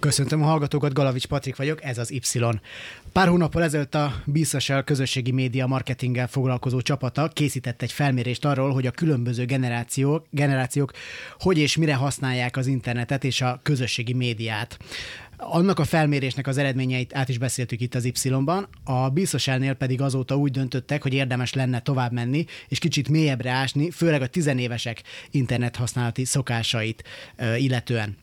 Köszöntöm a hallgatókat, Galavics Patrik vagyok, ez az Y. Pár hónappal ezelőtt a Bíszasel közösségi média marketinggel foglalkozó csapata készített egy felmérést arról, hogy a különböző generációk, generációk hogy és mire használják az internetet és a közösségi médiát. Annak a felmérésnek az eredményeit át is beszéltük itt az Y-ban, a Bíszoselnél pedig azóta úgy döntöttek, hogy érdemes lenne tovább menni, és kicsit mélyebbre ásni, főleg a tizenévesek internet használati szokásait illetően.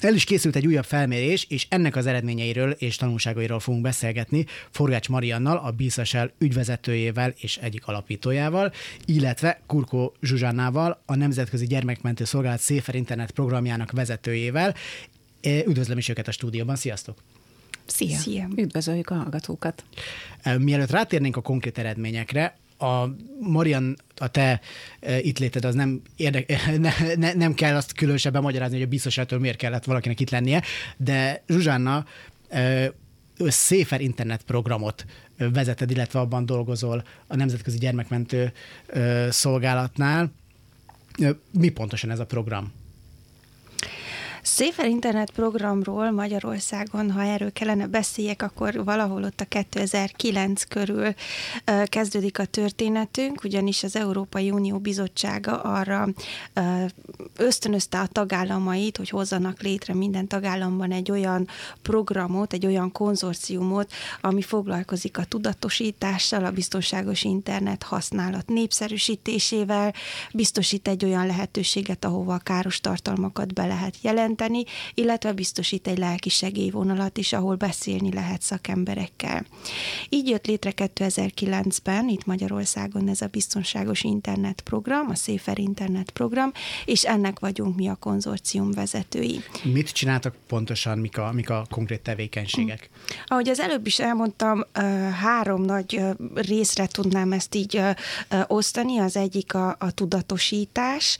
El is készült egy újabb felmérés, és ennek az eredményeiről és tanulságairól fogunk beszélgetni Forgács Mariannal, a Bíszasel ügyvezetőjével és egyik alapítójával, illetve Kurko Zsuzsánával, a Nemzetközi Gyermekmentő Szolgálat Széfer Internet programjának vezetőjével. Üdvözlöm is őket a stúdióban, sziasztok! Szia! Szia! Üdvözöljük a hallgatókat! Mielőtt rátérnénk a konkrét eredményekre, a Marian, a te e, itt léted, az nem, érdek, ne, ne, nem kell azt különösebben magyarázni, hogy a biztosától miért kellett valakinek itt lennie, de Zsuzsánna e, Széfer internet programot vezeted, illetve abban dolgozol a Nemzetközi Gyermekmentő e, Szolgálatnál. Mi pontosan ez a program? Széfer internet programról Magyarországon, ha erről kellene beszéljek, akkor valahol ott a 2009 körül kezdődik a történetünk, ugyanis az Európai Unió Bizottsága arra ösztönözte a tagállamait, hogy hozzanak létre minden tagállamban egy olyan programot, egy olyan konzorciumot, ami foglalkozik a tudatosítással, a biztonságos internet használat népszerűsítésével, biztosít egy olyan lehetőséget, ahova káros tartalmakat be lehet jelenteni, jelenteni, illetve biztosít egy lelki segélyvonalat is, ahol beszélni lehet szakemberekkel. Így jött létre 2009-ben itt Magyarországon ez a biztonságos internet program, a Safer internet program, és ennek vagyunk mi a konzorcium vezetői. Mit csináltak pontosan, mik a, mik a konkrét tevékenységek? Ahogy az előbb is elmondtam, három nagy részre tudnám ezt így osztani. Az egyik a, a tudatosítás,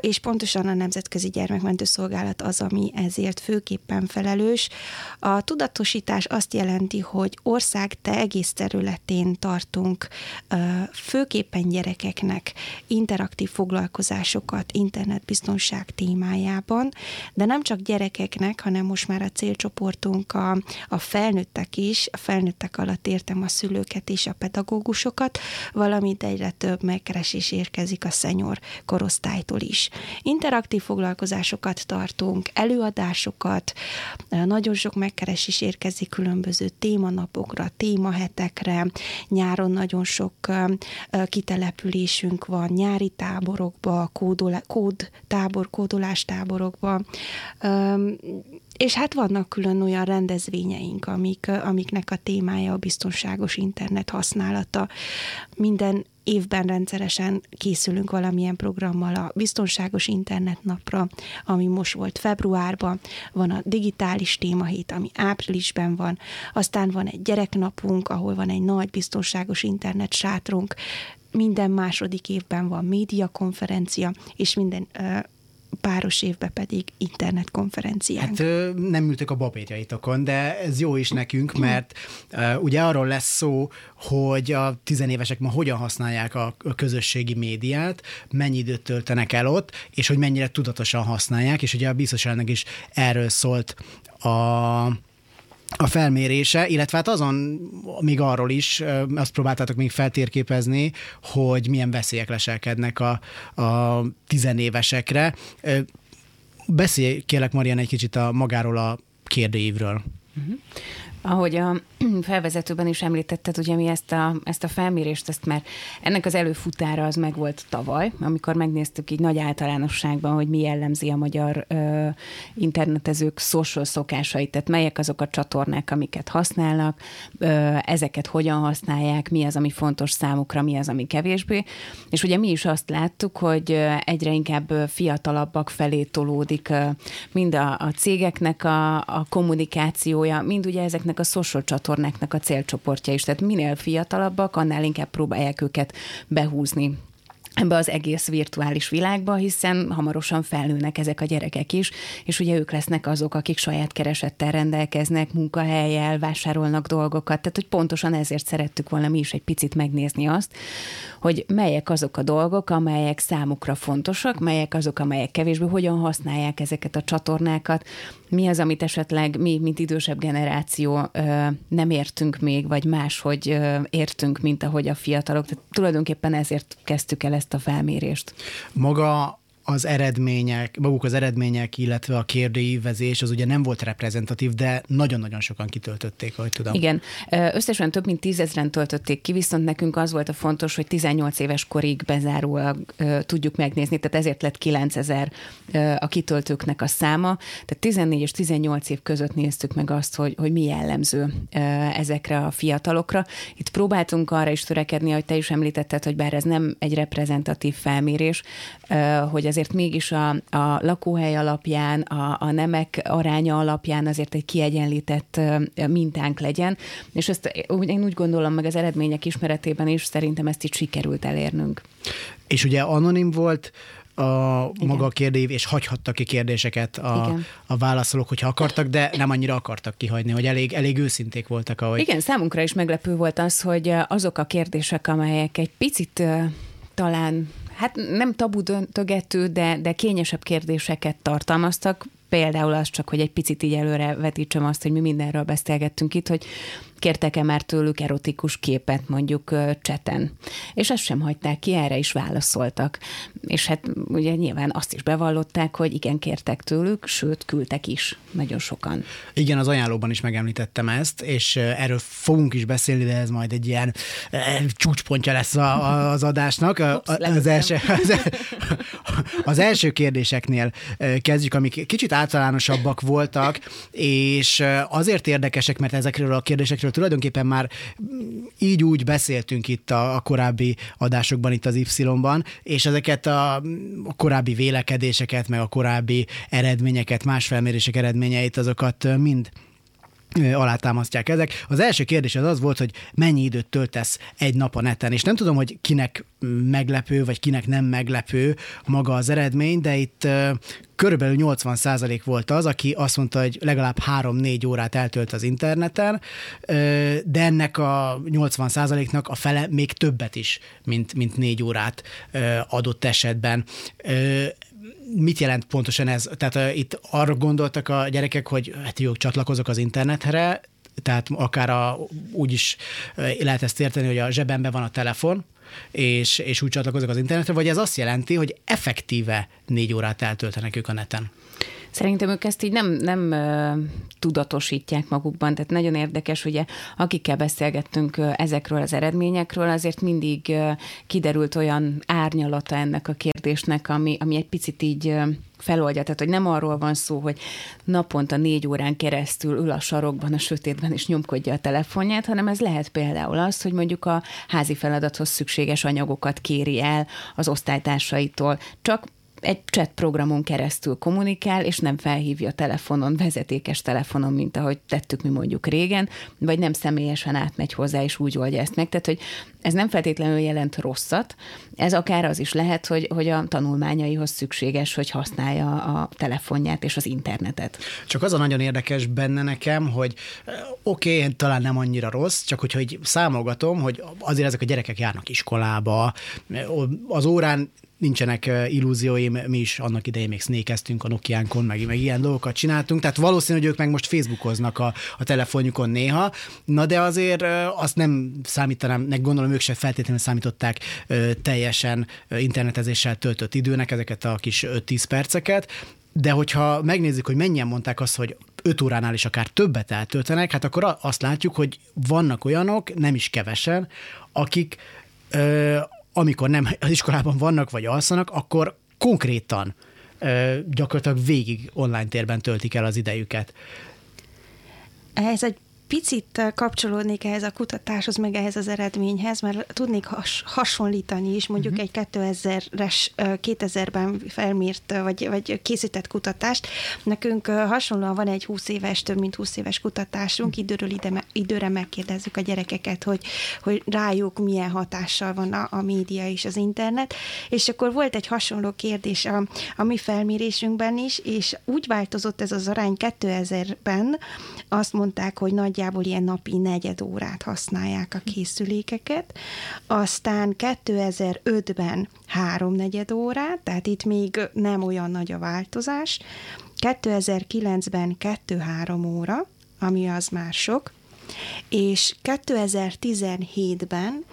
és pontosan a Nemzetközi Gyermekmentő Szolgálat szolgálat az, ami ezért főképpen felelős. A tudatosítás azt jelenti, hogy ország te egész területén tartunk főképpen gyerekeknek interaktív foglalkozásokat internetbiztonság témájában, de nem csak gyerekeknek, hanem most már a célcsoportunk a, a felnőttek is, a felnőttek alatt értem a szülőket és a pedagógusokat, valamint egyre több megkeresés érkezik a szenyor korosztálytól is. Interaktív foglalkozásokat tartunk, tartunk előadásokat, nagyon sok megkeresés érkezik különböző témanapokra, témahetekre, nyáron nagyon sok kitelepülésünk van, nyári táborokba, kódol, kód tábor, kódolás táborokba, és hát vannak külön olyan rendezvényeink, amik, amiknek a témája a biztonságos internet használata. Minden évben rendszeresen készülünk valamilyen programmal a biztonságos internetnapra, ami most volt februárban, van a digitális témahét, ami áprilisban van, aztán van egy gyereknapunk, ahol van egy nagy biztonságos internet sátrunk, minden második évben van médiakonferencia, és minden páros évben pedig internetkonferenciánk. Hát nem ültök a babérjaitokon, de ez jó is nekünk, mert ugye arról lesz szó, hogy a tizenévesek ma hogyan használják a közösségi médiát, mennyi időt töltenek el ott, és hogy mennyire tudatosan használják, és ugye a biztos is erről szólt a a felmérése, illetve hát azon még arról is, azt próbáltátok még feltérképezni, hogy milyen veszélyek leselkednek a, a tizenévesekre. Beszélj kérlek, Marian, egy kicsit a magáról a kérdőívről. Uh-huh. Ahogy a felvezetőben is említetted, ugye mi ezt a, ezt a felmérést, ezt már ennek az előfutára az meg volt tavaly, amikor megnéztük így nagy általánosságban, hogy mi jellemzi a magyar ö, internetezők social szokásait, tehát melyek azok a csatornák, amiket használnak, ö, ezeket hogyan használják, mi az, ami fontos számukra, mi az, ami kevésbé. És ugye mi is azt láttuk, hogy egyre inkább fiatalabbak felé tolódik mind a, a cégeknek a, a kommunikációja, mind ugye ezeknek ezeknek a social csatornáknak a célcsoportja is. Tehát minél fiatalabbak, annál inkább próbálják őket behúzni ebbe az egész virtuális világba, hiszen hamarosan felnőnek ezek a gyerekek is, és ugye ők lesznek azok, akik saját keresettel rendelkeznek, munkahelyel, vásárolnak dolgokat, tehát hogy pontosan ezért szerettük volna mi is egy picit megnézni azt, hogy melyek azok a dolgok, amelyek számukra fontosak, melyek azok, amelyek kevésbé, hogyan használják ezeket a csatornákat, mi az, amit esetleg mi, mint idősebb generáció nem értünk még, vagy máshogy értünk, mint ahogy a fiatalok. Tehát tulajdonképpen ezért kezdtük el ezt a felmérést. Maga az eredmények, maguk az eredmények, illetve a kérdőívezés az ugye nem volt reprezentatív, de nagyon-nagyon sokan kitöltötték, ahogy tudom. Igen, összesen több mint tízezren töltötték ki, viszont nekünk az volt a fontos, hogy 18 éves korig bezárólag tudjuk megnézni, tehát ezért lett 9000 a kitöltőknek a száma, tehát 14 és 18 év között néztük meg azt, hogy, hogy mi jellemző ezekre a fiatalokra. Itt próbáltunk arra is törekedni, hogy te is említetted, hogy bár ez nem egy reprezentatív felmérés, hogy azért mégis a, a lakóhely alapján, a, a nemek aránya alapján azért egy kiegyenlített mintánk legyen, és ezt én úgy gondolom meg az eredmények ismeretében is szerintem ezt itt sikerült elérnünk. És ugye anonim volt, a Igen. maga a kérdév, és hagyhattak ki kérdéseket a, a válaszolók, hogyha akartak, de nem annyira akartak kihagyni, hogy elég, elég őszinték voltak. Ahogy... Igen, számunkra is meglepő volt az, hogy azok a kérdések, amelyek egy picit talán hát nem tabu döntögető, de, de kényesebb kérdéseket tartalmaztak. Például az csak, hogy egy picit így előre vetítsem azt, hogy mi mindenről beszélgettünk itt, hogy kértek-e már tőlük erotikus képet mondjuk cseten. És ezt sem hagyták ki, erre is válaszoltak. És hát ugye nyilván azt is bevallották, hogy igen, kértek tőlük, sőt, küldtek is nagyon sokan. Igen, az ajánlóban is megemlítettem ezt, és erről fogunk is beszélni, de ez majd egy ilyen csúcspontja lesz az adásnak. Ups, az, első, az, az első kérdéseknél kezdjük, amik kicsit általánosabbak voltak, és azért érdekesek, mert ezekről a kérdésekről tulajdonképpen már így úgy beszéltünk itt a, a korábbi adásokban, itt az Y-ban, és ezeket a, a korábbi vélekedéseket, meg a korábbi eredményeket, más felmérések eredményeit, azokat mind alátámasztják ezek. Az első kérdés az az volt, hogy mennyi időt töltesz egy nap a neten, és nem tudom, hogy kinek meglepő, vagy kinek nem meglepő maga az eredmény, de itt körülbelül 80% volt az, aki azt mondta, hogy legalább 3-4 órát eltölt az interneten, de ennek a 80%-nak a fele még többet is, mint, mint 4 órát adott esetben mit jelent pontosan ez? Tehát uh, itt arra gondoltak a gyerekek, hogy hát jó, csatlakozok az internetre, tehát akár a, úgy is lehet ezt érteni, hogy a zsebemben van a telefon, és, és úgy csatlakozok az internetre, vagy ez azt jelenti, hogy effektíve négy órát eltöltenek ők a neten? Szerintem ők ezt így nem, nem tudatosítják magukban, tehát nagyon érdekes, ugye akikkel beszélgettünk ezekről az eredményekről, azért mindig kiderült olyan árnyalata ennek a kérdésnek, ami, ami egy picit így feloldja. Tehát, hogy nem arról van szó, hogy naponta négy órán keresztül ül a sarokban, a sötétben, és nyomkodja a telefonját, hanem ez lehet például az, hogy mondjuk a házi feladathoz szükséges anyagokat kéri el az osztálytársaitól. Csak egy chat programon keresztül kommunikál, és nem felhívja telefonon, vezetékes telefonon, mint ahogy tettük mi mondjuk régen, vagy nem személyesen átmegy hozzá, és úgy oldja ezt meg. Tehát, hogy ez nem feltétlenül jelent rosszat, ez akár az is lehet, hogy, hogy a tanulmányaihoz szükséges, hogy használja a telefonját és az internetet. Csak az a nagyon érdekes benne nekem, hogy oké, okay, talán nem annyira rossz, csak hogy számolgatom, hogy azért ezek a gyerekek járnak iskolába, az órán nincsenek illúzióim, mi is annak idején még snékeztünk a Nokiánkon, meg, meg ilyen dolgokat csináltunk, tehát valószínű, hogy ők meg most Facebookoznak a, a telefonjukon néha, na de azért azt nem számítanám, meg gondolom ők se feltétlenül számították teljesen internetezéssel töltött időnek ezeket a kis 5-10 perceket, de hogyha megnézzük, hogy mennyien mondták azt, hogy 5 óránál is akár többet eltöltenek, hát akkor azt látjuk, hogy vannak olyanok, nem is kevesen, akik amikor nem az iskolában vannak, vagy alszanak, akkor konkrétan gyakorlatilag végig online térben töltik el az idejüket. Ez egy picit kapcsolódnék ehhez a kutatáshoz, meg ehhez az eredményhez, mert tudnék has, hasonlítani is mondjuk uh-huh. egy 2000-es, 2000-ben felmért, vagy, vagy készített kutatást. Nekünk hasonlóan van egy 20 éves, több mint 20 éves kutatásunk, időről ide, időre megkérdezzük a gyerekeket, hogy, hogy rájuk milyen hatással van a, a média és az internet, és akkor volt egy hasonló kérdés a, a mi felmérésünkben is, és úgy változott ez az arány 2000-ben, azt mondták, hogy nagyjából ilyen napi negyed órát használják a készülékeket, aztán 2005-ben háromnegyed órát, tehát itt még nem olyan nagy a változás, 2009-ben 2-3 óra, ami az már sok, és 2017-ben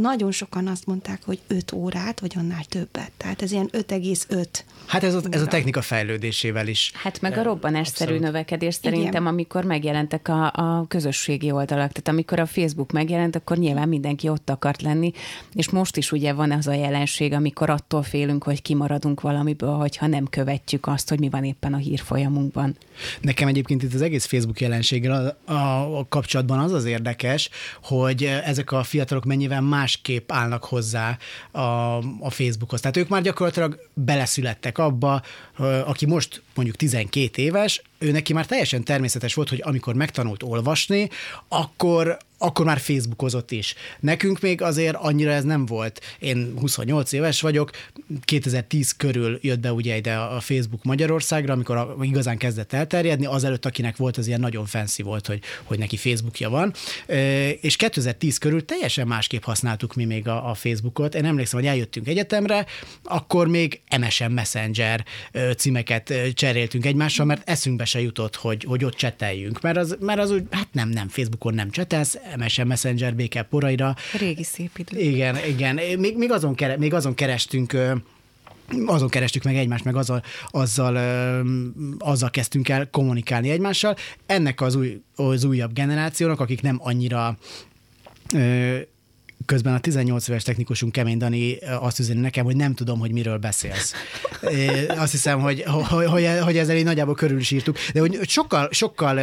nagyon sokan azt mondták, hogy 5 órát, vagy annál többet. Tehát ez ilyen 5,5 Hát ez a, ez a technika fejlődésével is. Hát meg a robbanásszerű Abszolút. növekedés szerintem, Igen. amikor megjelentek a, a közösségi oldalak. Tehát amikor a Facebook megjelent, akkor nyilván mindenki ott akart lenni, és most is ugye van az a jelenség, amikor attól félünk, hogy kimaradunk valamiből, hogyha nem követjük azt, hogy mi van éppen a hírfolyamunkban. Nekem egyébként itt az egész Facebook jelenséggel a, a, a kapcsolatban az az érdekes, hogy ezek a fiatalok mennyivel másképp állnak hozzá a, a Facebookhoz. Tehát ők már gyakorlatilag beleszülettek abba, aki most mondjuk 12 éves, ő neki már teljesen természetes volt, hogy amikor megtanult olvasni, akkor, akkor már Facebookozott is. Nekünk még azért annyira ez nem volt. Én 28 éves vagyok, 2010 körül jött be ugye ide a Facebook Magyarországra, amikor igazán kezdett elterjedni, azelőtt, akinek volt, az ilyen nagyon fancy volt, hogy, hogy neki Facebookja van, és 2010 körül teljesen másképp használtuk mi még a, a Facebookot. Én emlékszem, hogy eljöttünk egyetemre, akkor még MSN Messenger címeket cseréltünk egymással, mert eszünkbe se jutott, hogy, hogy ott cseteljünk, mert az, mert az úgy, hát nem, nem, Facebookon nem csetelsz, MSN Messenger béke poraira. Régi szép idő. Igen, igen. Még, még, azon, kere, még azon kerestünk azon kerestük meg egymást, meg azzal, azzal, azzal kezdtünk el kommunikálni egymással. Ennek az, új, az újabb generációnak, akik nem annyira közben a 18 éves technikusunk Kemény Dani azt üzeni nekem, hogy nem tudom, hogy miről beszélsz. Azt hiszem, hogy, hogy, hogy, ezzel így nagyjából körül is írtuk, de hogy sokkal, sokkal,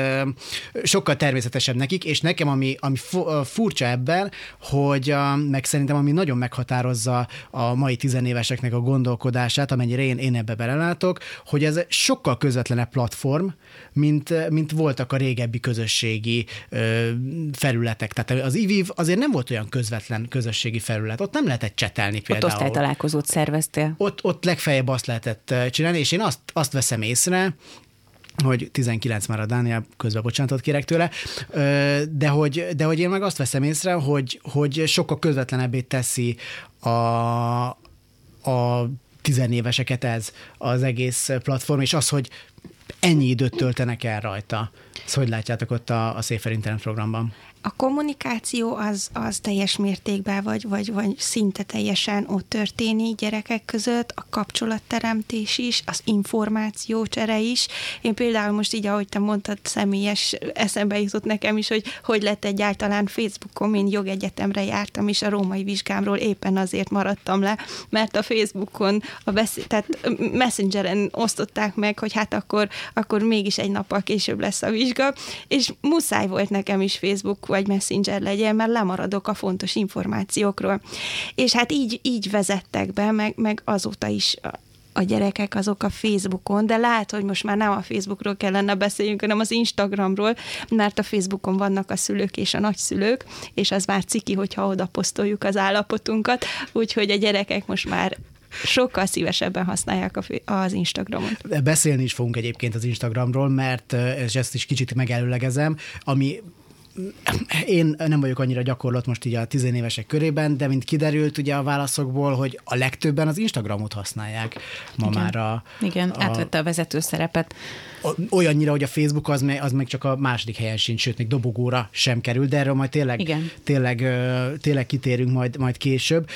sokkal természetesebb nekik, és nekem ami, ami furcsa ebben, hogy meg szerintem ami nagyon meghatározza a mai tizenéveseknek a gondolkodását, amennyire én, én ebbe belelátok, hogy ez sokkal közvetlenebb platform, mint, mint voltak a régebbi közösségi ö, felületek. Tehát az IVIV azért nem volt olyan közvetlen közösségi felület. Ott nem lehetett csetelni például. Ott osztálytalálkozót szerveztél. Ott, ott legfeljebb azt lehetett csinálni, és én azt, azt veszem észre, hogy 19 már a Dániel, közben bocsánatot kérek tőle, de hogy, de hogy én meg azt veszem észre, hogy, hogy sokkal közvetlenebbé teszi a, a tizenéveseket ez az egész platform, és az, hogy ennyi időt töltenek el rajta. Ezt hogy látjátok ott a, a Safer Internet programban? A kommunikáció az, az teljes mértékben, vagy, vagy, vagy szinte teljesen ott történik gyerekek között, a kapcsolatteremtés is, az információcsere is. Én például most így, ahogy te mondtad, személyes eszembe jutott nekem is, hogy hogy lett egyáltalán Facebookon, én jogegyetemre jártam, és a római vizsgámról éppen azért maradtam le, mert a Facebookon, a beszél, tehát Messengeren osztották meg, hogy hát akkor, akkor mégis egy nappal később lesz a vizsga, és muszáj volt nekem is Facebook vagy messenger legyen, mert lemaradok a fontos információkról. És hát így, így vezettek be, meg, meg azóta is a gyerekek azok a Facebookon, de lehet, hogy most már nem a Facebookról kellene beszéljünk, hanem az Instagramról, mert a Facebookon vannak a szülők és a nagyszülők, és az már ciki, hogyha oda posztoljuk az állapotunkat, úgyhogy a gyerekek most már sokkal szívesebben használják az Instagramot. Beszélni is fogunk egyébként az Instagramról, mert, és ezt is kicsit megelőlegezem, ami én nem vagyok annyira gyakorlat most így a tizenévesek körében, de mint kiderült ugye a válaszokból, hogy a legtöbben az Instagramot használják ma Igen. már a... Igen, a, átvette a vezető szerepet. Olyannyira, hogy a Facebook az, az meg csak a második helyen sincs, sőt, még dobogóra sem kerül, de erről majd tényleg, Igen. tényleg, tényleg kitérünk majd, majd később.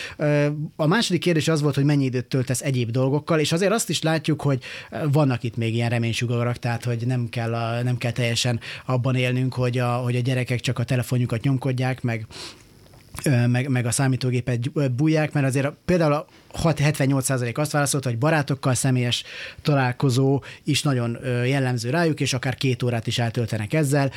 A második kérdés az volt, hogy mennyi időt töltesz egyéb dolgokkal, és azért azt is látjuk, hogy vannak itt még ilyen reménysugarak, tehát hogy nem kell, a, nem kell teljesen abban élnünk, hogy a, hogy a gyerek gyerekek csak a telefonjukat nyomkodják, meg meg, meg a számítógépet bújják, mert azért a, például a 78% azt válaszolta, hogy barátokkal személyes találkozó is nagyon jellemző rájuk, és akár két órát is eltöltenek ezzel.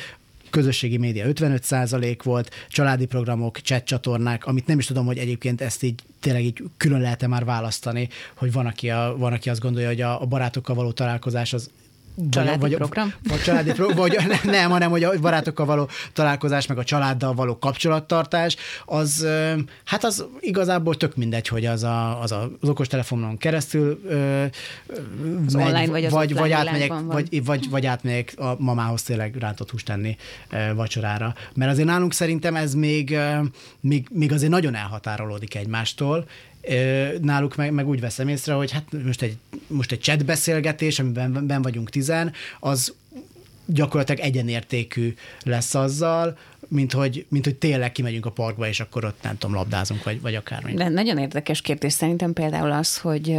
közösségi média 55% volt, családi programok, chat csatornák, amit nem is tudom, hogy egyébként ezt így tényleg így külön lehet-e már választani, hogy van, aki, a, van, aki azt gondolja, hogy a, a barátokkal való találkozás az Családi vagy, program? Vagy családi program, vagy nem, hanem hogy a barátokkal való találkozás, meg a családdal való kapcsolattartás, az, hát az igazából tök mindegy, hogy az a, az, a, az okostelefonon keresztül az megy, online vagy, az vagy, vagy, átmegyek, vagy, vagy, vagy átmegyek a mamához tényleg rántott húst tenni vacsorára. Mert azért nálunk szerintem ez még, még, még azért nagyon elhatárolódik egymástól, Náluk meg, meg úgy veszem észre, hogy hát most egy, most egy chat beszélgetés, amiben ben vagyunk tizen, az gyakorlatilag egyenértékű lesz azzal, mint hogy, mint hogy tényleg kimegyünk a parkba, és akkor ott nem tudom, labdázunk, vagy, vagy akármi. De nagyon érdekes kérdés szerintem például az, hogy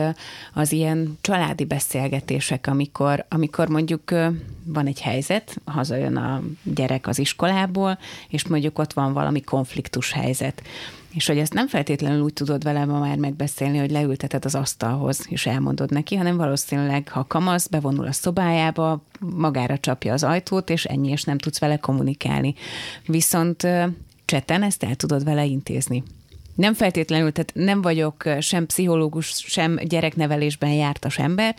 az ilyen családi beszélgetések, amikor, amikor mondjuk van egy helyzet, hazajön a gyerek az iskolából, és mondjuk ott van valami konfliktus helyzet és hogy ezt nem feltétlenül úgy tudod vele ma már megbeszélni, hogy leülteted az asztalhoz, és elmondod neki, hanem valószínűleg, ha kamasz, bevonul a szobájába, magára csapja az ajtót, és ennyi, és nem tudsz vele kommunikálni. Viszont cseten ezt el tudod vele intézni. Nem feltétlenül, tehát nem vagyok sem pszichológus, sem gyereknevelésben jártas ember,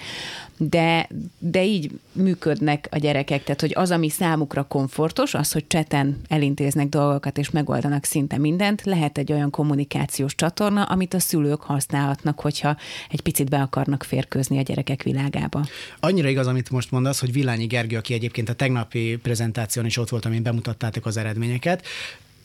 de, de így működnek a gyerekek, tehát hogy az, ami számukra komfortos, az, hogy cseten elintéznek dolgokat és megoldanak szinte mindent, lehet egy olyan kommunikációs csatorna, amit a szülők használhatnak, hogyha egy picit be akarnak férkőzni a gyerekek világába. Annyira igaz, amit most mondasz, hogy Villányi Gergő, aki egyébként a tegnapi prezentáción is ott volt, amin bemutattátok az eredményeket,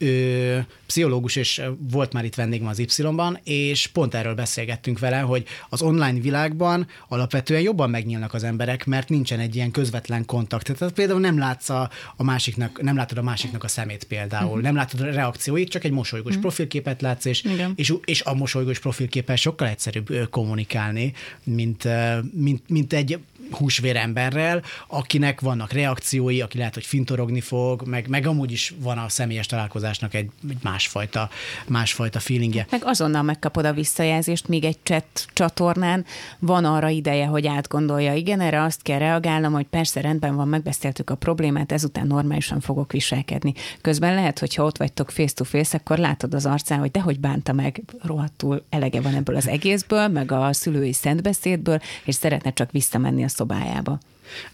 ő pszichológus, és volt már itt vendégem az Y-ban, és pont erről beszélgettünk vele, hogy az online világban alapvetően jobban megnyílnak az emberek, mert nincsen egy ilyen közvetlen kontakt. Tehát például nem látsz a, a másiknak, nem látod a másiknak a szemét például, uh-huh. nem látod a reakcióit, csak egy mosolygós uh-huh. profilképet látsz, és, és, és a mosolygós profilképpel sokkal egyszerűbb kommunikálni, mint, mint, mint egy húsvér emberrel, akinek vannak reakciói, aki lehet, hogy fintorogni fog, meg, meg amúgy is van a személyes találkozásnak egy, egy másfajta, másfajta feelingje. Meg azonnal megkapod a visszajelzést, még egy chat csatornán van arra ideje, hogy átgondolja. Igen, erre azt kell reagálnom, hogy persze rendben van, megbeszéltük a problémát, ezután normálisan fogok viselkedni. Közben lehet, hogy ha ott vagytok face to face, akkor látod az arcán, hogy dehogy bánta meg, rohadtul elege van ebből az egészből, meg a szülői szentbeszédből, és szeretne csak visszamenni a szobájába.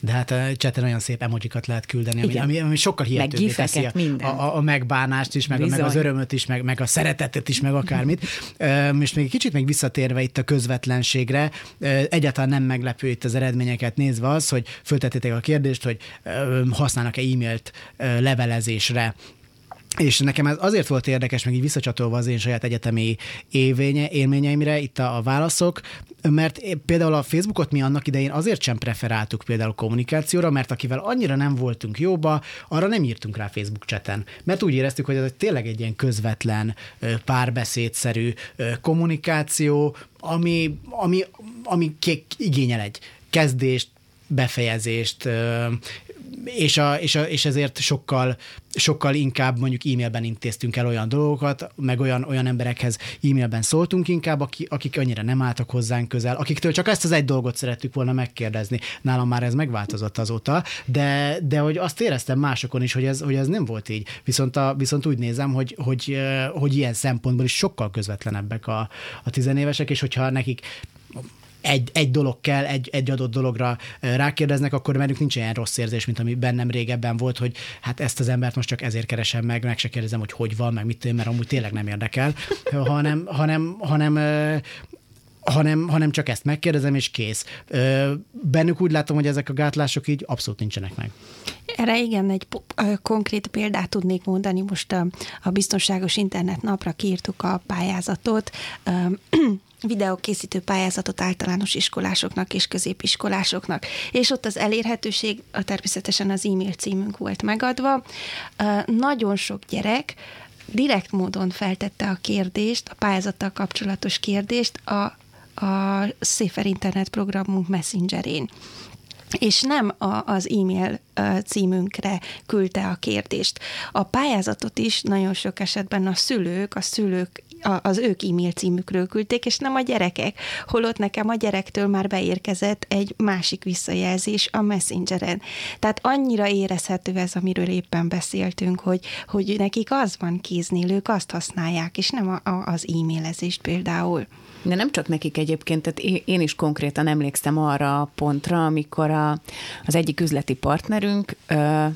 De hát a chaten olyan szép emojikat lehet küldeni, ami, ami, ami sokkal hihetőbbé teszi a, a, a megbánást is, meg, meg az örömöt is, meg, meg a szeretetet is, meg akármit. És még egy kicsit még visszatérve itt a közvetlenségre, egyáltalán nem meglepő itt az eredményeket nézve az, hogy föltettétek a kérdést, hogy használnak-e e-mailt levelezésre és nekem ez azért volt érdekes, meg így visszacsatolva az én saját egyetemi événye, élményeimre itt a, a válaszok, mert például a Facebookot mi annak idején azért sem preferáltuk például kommunikációra, mert akivel annyira nem voltunk jóba, arra nem írtunk rá Facebook cseten. Mert úgy éreztük, hogy ez tényleg egy ilyen közvetlen, párbeszédszerű kommunikáció, ami, ami, ami igényel egy kezdést, befejezést, és, a, és, a, és ezért sokkal, sokkal inkább mondjuk e-mailben intéztünk el olyan dolgokat, meg olyan, olyan emberekhez e-mailben szóltunk inkább, akik, akik annyira nem álltak hozzánk közel, akiktől csak ezt az egy dolgot szerettük volna megkérdezni. Nálam már ez megváltozott azóta, de, de hogy azt éreztem másokon is, hogy ez, hogy ez nem volt így. Viszont, a, viszont úgy nézem, hogy, hogy, hogy ilyen szempontból is sokkal közvetlenebbek a, a tizenévesek, és hogyha nekik egy, egy dolog kell, egy, egy adott dologra rákérdeznek, akkor velük nincs ilyen rossz érzés, mint ami bennem régebben volt, hogy hát ezt az embert most csak ezért keresem meg, meg se kérdezem, hogy hogy van, meg mit tudom, mert amúgy tényleg nem érdekel, hanem, hanem, hanem hanem, hanem csak ezt megkérdezem, és kész. Bennük úgy látom, hogy ezek a gátlások így abszolút nincsenek meg. Erre igen, egy konkrét példát tudnék mondani. Most a, a Biztonságos Internet napra kiírtuk a pályázatot. videókészítő pályázatot általános iskolásoknak és középiskolásoknak. És ott az elérhetőség, a természetesen az e-mail címünk volt megadva. Nagyon sok gyerek direkt módon feltette a kérdést, a pályázattal kapcsolatos kérdést a, a Safer Internet programunk messengerén és nem a, az e-mail címünkre küldte a kérdést. A pályázatot is nagyon sok esetben a szülők, a szülők az ők e-mail címükről küldték, és nem a gyerekek. Holott nekem a gyerektől már beérkezett egy másik visszajelzés a Messengeren. Tehát annyira érezhető ez, amiről éppen beszéltünk, hogy, hogy nekik az van kéznél, ők azt használják, és nem a, a, az e-mailezést például. De nem csak nekik egyébként, tehát én is konkrétan emlékszem arra a pontra, amikor a, az egyik üzleti partnerünk ö,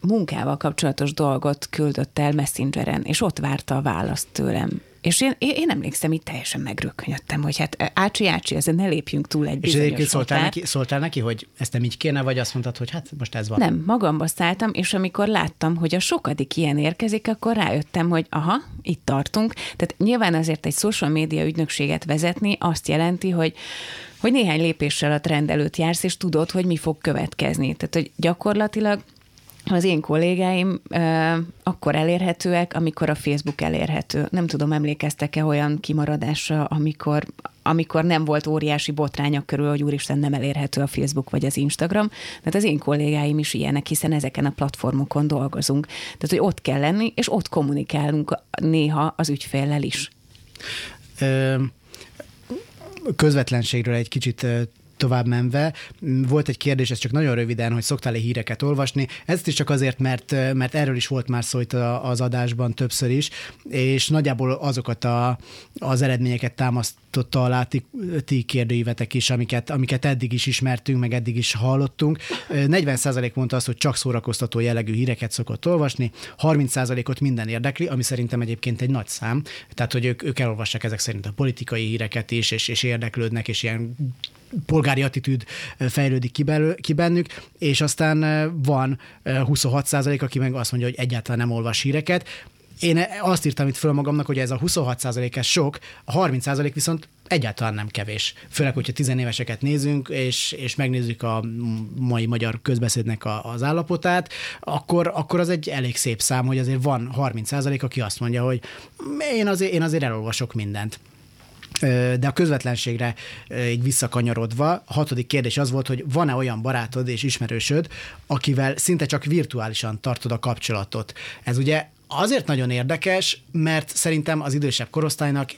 munkával kapcsolatos dolgot küldött el Messengeren, és ott várta a választ tőlem. És én, én, én emlékszem, itt teljesen megrökönyödtem, hogy hát ácsi, ácsi, ezen ne lépjünk túl egy És egyébként szóltál neki, szóltál neki, hogy ezt nem így kéne, vagy azt mondtad, hogy hát most ez van? Nem, magamba szálltam, és amikor láttam, hogy a sokadik ilyen érkezik, akkor rájöttem, hogy aha, itt tartunk. Tehát nyilván azért egy social média ügynökséget vezetni azt jelenti, hogy hogy néhány lépéssel a trend előtt jársz, és tudod, hogy mi fog következni. Tehát, hogy gyakorlatilag az én kollégáim uh, akkor elérhetőek, amikor a Facebook elérhető. Nem tudom, emlékeztek-e olyan kimaradásra, amikor, amikor nem volt óriási botrányok körül, hogy úristen nem elérhető a Facebook vagy az Instagram. Tehát az én kollégáim is ilyenek, hiszen ezeken a platformokon dolgozunk. Tehát, hogy ott kell lenni, és ott kommunikálunk néha az ügyféllel is. Ö, közvetlenségről egy kicsit tovább menve, volt egy kérdés, ez csak nagyon röviden, hogy szoktál-e híreket olvasni. Ez is csak azért, mert, mert erről is volt már szó itt az adásban többször is, és nagyjából azokat a, az eredményeket támasztotta alá ti, ti kérdőívetek is, amiket, amiket eddig is ismertünk, meg eddig is hallottunk. 40% mondta azt, hogy csak szórakoztató jellegű híreket szokott olvasni, 30%-ot minden érdekli, ami szerintem egyébként egy nagy szám, tehát hogy ők, ők elolvassák ezek szerint a politikai híreket is, és, és érdeklődnek, és ilyen polgári attitűd fejlődik ki, belő, ki bennük, és aztán van 26 százalék, aki meg azt mondja, hogy egyáltalán nem olvas híreket. Én azt írtam itt föl magamnak, hogy ez a 26 százalék ez sok, a 30 százalék viszont egyáltalán nem kevés. Főleg, hogyha tizenéveseket nézünk, és, és megnézzük a mai magyar közbeszédnek a, az állapotát, akkor, akkor az egy elég szép szám, hogy azért van 30 százalék, aki azt mondja, hogy én azért, én azért elolvasok mindent. De a közvetlenségre így visszakanyarodva, hatodik kérdés az volt, hogy van-e olyan barátod és ismerősöd, akivel szinte csak virtuálisan tartod a kapcsolatot. Ez ugye azért nagyon érdekes, mert szerintem az idősebb korosztálynak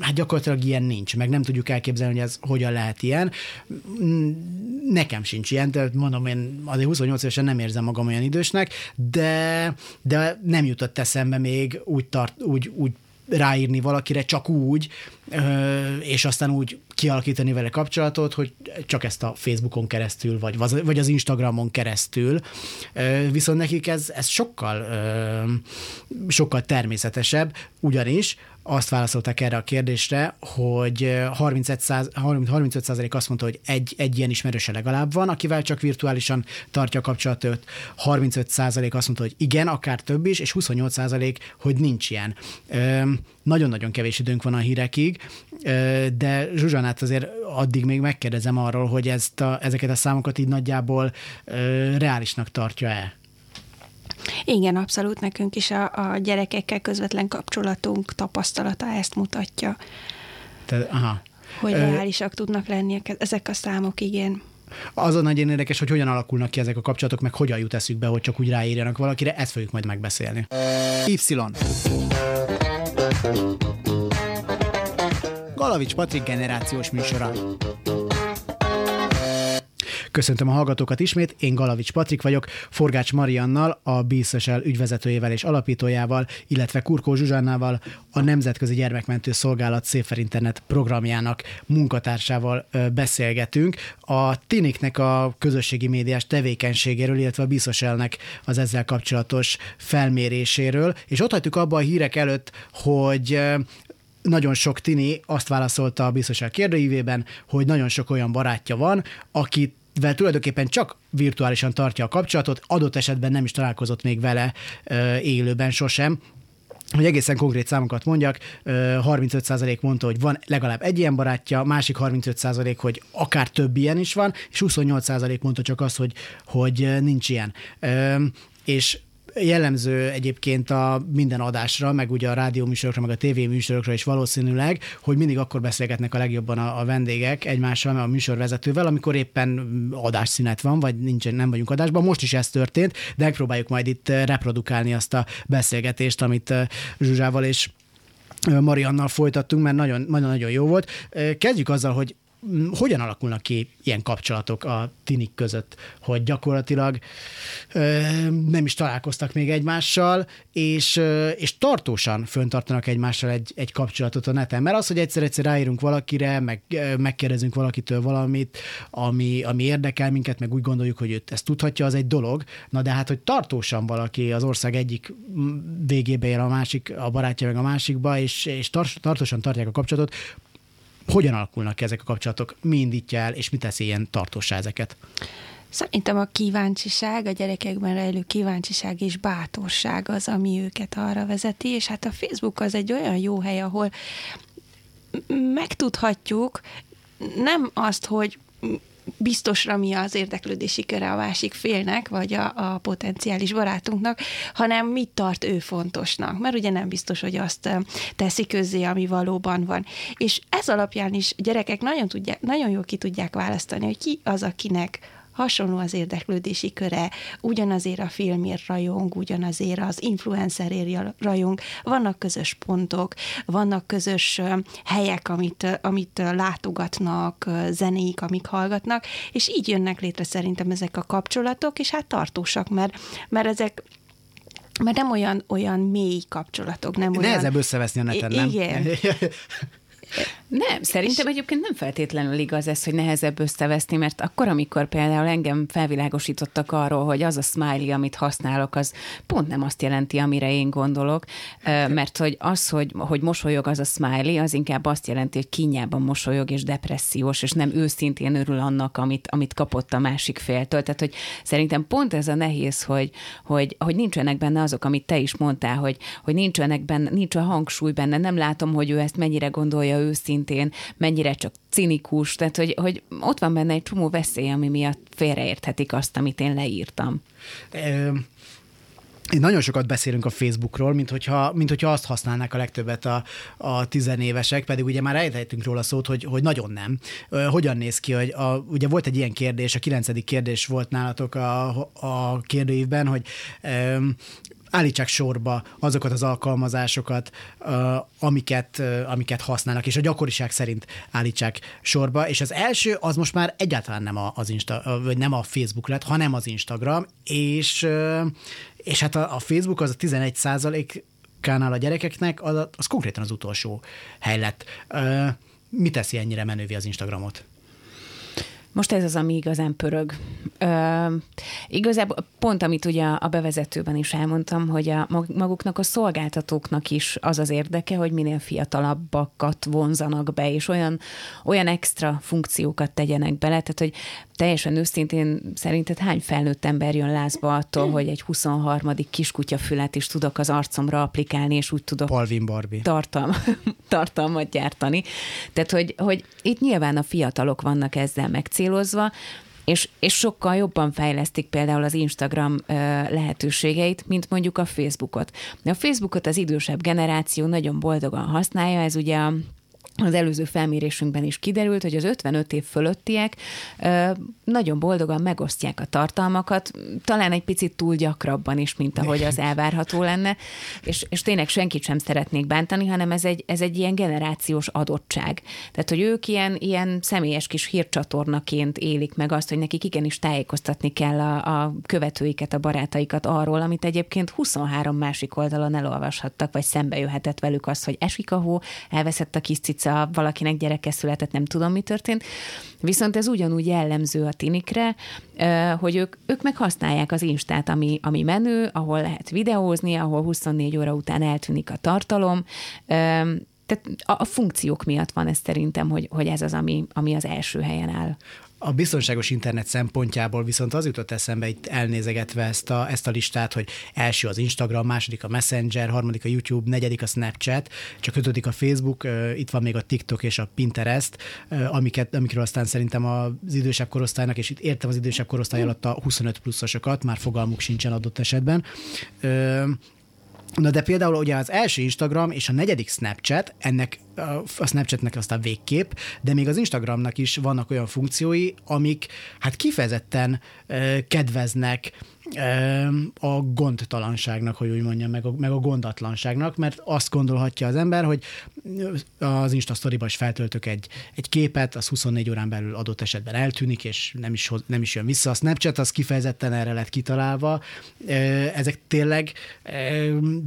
hát gyakorlatilag ilyen nincs, meg nem tudjuk elképzelni, hogy ez hogyan lehet ilyen. Nekem sincs ilyen, tehát mondom, én azért 28 évesen nem érzem magam olyan idősnek, de, de nem jutott eszembe még úgy, tart, úgy, úgy ráírni valakire csak úgy, és aztán úgy kialakítani vele kapcsolatot, hogy csak ezt a Facebookon keresztül, vagy, vagy az Instagramon keresztül. Viszont nekik ez, ez sokkal, sokkal természetesebb, ugyanis azt válaszolták erre a kérdésre, hogy 35, 35 azt mondta, hogy egy, egy ilyen ismerőse legalább van, akivel csak virtuálisan tartja a kapcsolatot, 35% azt mondta, hogy igen, akár több is, és 28% hogy nincs ilyen. Nagyon-nagyon kevés időnk van a hírekig, de Zsuzsanát azért addig még megkérdezem arról, hogy ezt a, ezeket a számokat így nagyjából reálisnak tartja-e? Igen, abszolút nekünk is a, a gyerekekkel közvetlen kapcsolatunk tapasztalata ezt mutatja. Te, aha. Hogy reálisak tudnak lenni ezek a számok, igen. Az a nagyon érdekes, hogy hogyan alakulnak ki ezek a kapcsolatok, meg hogyan jut eszükbe, hogy csak úgy ráírjanak valakire, ezt fogjuk majd megbeszélni. Y. Galavics Patrik generációs műsora. Köszöntöm a hallgatókat ismét, én Galavics Patrik vagyok, Forgács Mariannal, a BISZSL ügyvezetőjével és alapítójával, illetve Kurkó Zsuzsannával, a Nemzetközi Gyermekmentő Szolgálat Széfer Internet programjának munkatársával beszélgetünk. A Tiniknek a közösségi médiás tevékenységéről, illetve a BISZSL-nek az ezzel kapcsolatos felméréséről, és ott hagytuk abba a hírek előtt, hogy nagyon sok tini azt válaszolta a biztoság kérdőívében, hogy nagyon sok olyan barátja van, akit vel tulajdonképpen csak virtuálisan tartja a kapcsolatot, adott esetben nem is találkozott még vele élőben sosem, hogy egészen konkrét számokat mondjak, 35% mondta, hogy van legalább egy ilyen barátja, másik 35% hogy akár több ilyen is van, és 28% mondta csak azt, hogy, hogy nincs ilyen. És jellemző egyébként a minden adásra, meg ugye a rádió műsorokra, meg a tévé műsorokra is valószínűleg, hogy mindig akkor beszélgetnek a legjobban a, a vendégek egymással, a műsorvezetővel, amikor éppen adásszünet van, vagy nincsen, nem vagyunk adásban. Most is ez történt, de megpróbáljuk majd itt reprodukálni azt a beszélgetést, amit Zsuzsával és Mariannal folytattunk, mert nagyon-nagyon jó volt. Kezdjük azzal, hogy hogyan alakulnak ki ilyen kapcsolatok a tinik között, hogy gyakorlatilag ö, nem is találkoztak még egymással, és, ö, és tartósan föntartanak egymással egy, egy kapcsolatot a neten. Mert az, hogy egyszer-egyszer ráírunk valakire, meg megkérdezünk valakitől valamit, ami, ami érdekel minket, meg úgy gondoljuk, hogy őt ezt tudhatja, az egy dolog. Na de hát, hogy tartósan valaki az ország egyik végébe ér a másik, a barátja meg a másikba, és, és tartósan tartják a kapcsolatot, hogyan alakulnak ezek a kapcsolatok, mi indítja el, és mi teszi ilyen tartósá ezeket? Szerintem a kíváncsiság, a gyerekekben rejlő kíváncsiság és bátorság az, ami őket arra vezeti, és hát a Facebook az egy olyan jó hely, ahol megtudhatjuk nem azt, hogy biztosra mi az érdeklődési köre a másik félnek, vagy a, a potenciális barátunknak, hanem mit tart ő fontosnak. Mert ugye nem biztos, hogy azt teszi közzé, ami valóban van. És ez alapján is gyerekek nagyon, tudják, nagyon jól ki tudják választani, hogy ki az, akinek hasonló az érdeklődési köre, ugyanazért a filmért rajong, ugyanazért az influencerért rajong, vannak közös pontok, vannak közös helyek, amit, amit látogatnak, zenéik, amik hallgatnak, és így jönnek létre szerintem ezek a kapcsolatok, és hát tartósak, mert, mert ezek mert nem olyan, olyan mély kapcsolatok, nem olyan... Nehezebb összeveszni a neten, nem? Igen. Nem, szerintem egyébként nem feltétlenül igaz ez, hogy nehezebb összeveszni, mert akkor, amikor például engem felvilágosítottak arról, hogy az a smiley, amit használok, az pont nem azt jelenti, amire én gondolok, mert hogy az, hogy, hogy mosolyog az a smiley, az inkább azt jelenti, hogy kínjában mosolyog és depressziós, és nem őszintén örül annak, amit, amit kapott a másik féltől. Tehát, hogy szerintem pont ez a nehéz, hogy, hogy, hogy nincsenek benne azok, amit te is mondtál, hogy, hogy nincsenek benne, nincs a hangsúly benne, nem látom, hogy ő ezt mennyire gondolja őszintén, mennyire csak cinikus, tehát hogy, hogy ott van benne egy csomó veszély, ami miatt félreérthetik azt, amit én leírtam. Én nagyon sokat beszélünk a Facebookról, mint hogyha, mint hogyha azt használnák a legtöbbet a, a tizenévesek, pedig ugye már ejtettünk róla szót, hogy, hogy nagyon nem. Hogyan néz ki, hogy a, ugye volt egy ilyen kérdés, a kilencedik kérdés volt nálatok a, a kérdőívben, hogy állítsák sorba azokat az alkalmazásokat, amiket, amiket használnak, és a gyakoriság szerint állítsák sorba, és az első az most már egyáltalán nem az Insta, vagy nem a Facebook lett, hanem az Instagram, és, és hát a, a Facebook az a 11 százalék kánál a gyerekeknek, az, az konkrétan az utolsó hely lett. Mi teszi ennyire menővé az Instagramot? Most ez az, ami igazán pörög. Ö, igazából pont, amit ugye a bevezetőben is elmondtam, hogy a maguknak a szolgáltatóknak is az az érdeke, hogy minél fiatalabbakat vonzanak be, és olyan, olyan extra funkciókat tegyenek bele, tehát hogy teljesen őszintén szerinted hány felnőtt ember jön lázba attól, hogy egy 23. kiskutya fület is tudok az arcomra applikálni, és úgy tudok Palvin Barbie. Tartalm, tartalmat gyártani. Tehát, hogy, hogy itt nyilván a fiatalok vannak ezzel megcélozva, és, és sokkal jobban fejlesztik például az Instagram ö, lehetőségeit, mint mondjuk a Facebookot. A Facebookot az idősebb generáció nagyon boldogan használja, ez ugye a az előző felmérésünkben is kiderült, hogy az 55 év fölöttiek nagyon boldogan megosztják a tartalmakat, talán egy picit túl gyakrabban is, mint ahogy az elvárható lenne, és, és tényleg senkit sem szeretnék bántani, hanem ez egy, ez egy ilyen generációs adottság. Tehát, hogy ők ilyen, ilyen személyes kis hírcsatornaként élik meg azt, hogy nekik igenis tájékoztatni kell a, a követőiket, a barátaikat arról, amit egyébként 23 másik oldalon elolvashattak, vagy szembe jöhetett velük az, hogy esik a hó, elveszett a kis cica, vissza, valakinek gyereke született, nem tudom, mi történt. Viszont ez ugyanúgy jellemző a tinikre, hogy ők, ők meg az Instát, ami, ami menő, ahol lehet videózni, ahol 24 óra után eltűnik a tartalom, tehát a, a funkciók miatt van ez szerintem, hogy, hogy ez az, ami, ami az első helyen áll. A biztonságos internet szempontjából viszont az jutott eszembe itt elnézegetve ezt a, ezt a listát, hogy első az Instagram, második a Messenger, harmadik a YouTube, negyedik a Snapchat, csak ötödik a Facebook, itt van még a TikTok és a Pinterest, amiket, amikről aztán szerintem az idősebb korosztálynak, és itt értem az idősebb korosztály alatt a 25 pluszosokat, már fogalmuk sincsen adott esetben. Na de például ugye az első Instagram és a negyedik Snapchat, ennek a Snapchatnek aztán végkép, de még az Instagramnak is vannak olyan funkciói, amik hát kifejezetten kedveznek a gondtalanságnak, hogy úgy mondjam, meg a, meg a gondatlanságnak, mert azt gondolhatja az ember, hogy az Insta story is feltöltök egy, egy képet, az 24 órán belül adott esetben eltűnik, és nem is, nem is jön vissza. A Snapchat az kifejezetten erre lett kitalálva. Ezek tényleg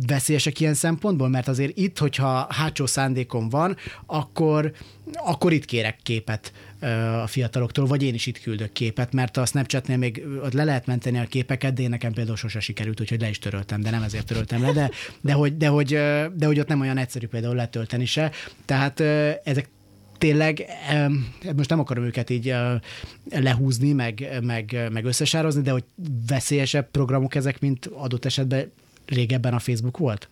veszélyesek ilyen szempontból, mert azért itt, hogyha hátsó szándékom van, akkor, akkor itt kérek képet a fiataloktól, vagy én is itt küldök képet, mert a Snapchatnél még ott le lehet menteni a képeket, de én nekem például sose sikerült, úgyhogy le is töröltem, de nem ezért töröltem le, de, de, hogy, de, hogy, de hogy ott nem olyan egyszerű például letölteni se. Tehát ezek tényleg, most nem akarom őket így lehúzni, meg, meg, meg összesározni, de hogy veszélyesebb programok ezek, mint adott esetben régebben a Facebook volt?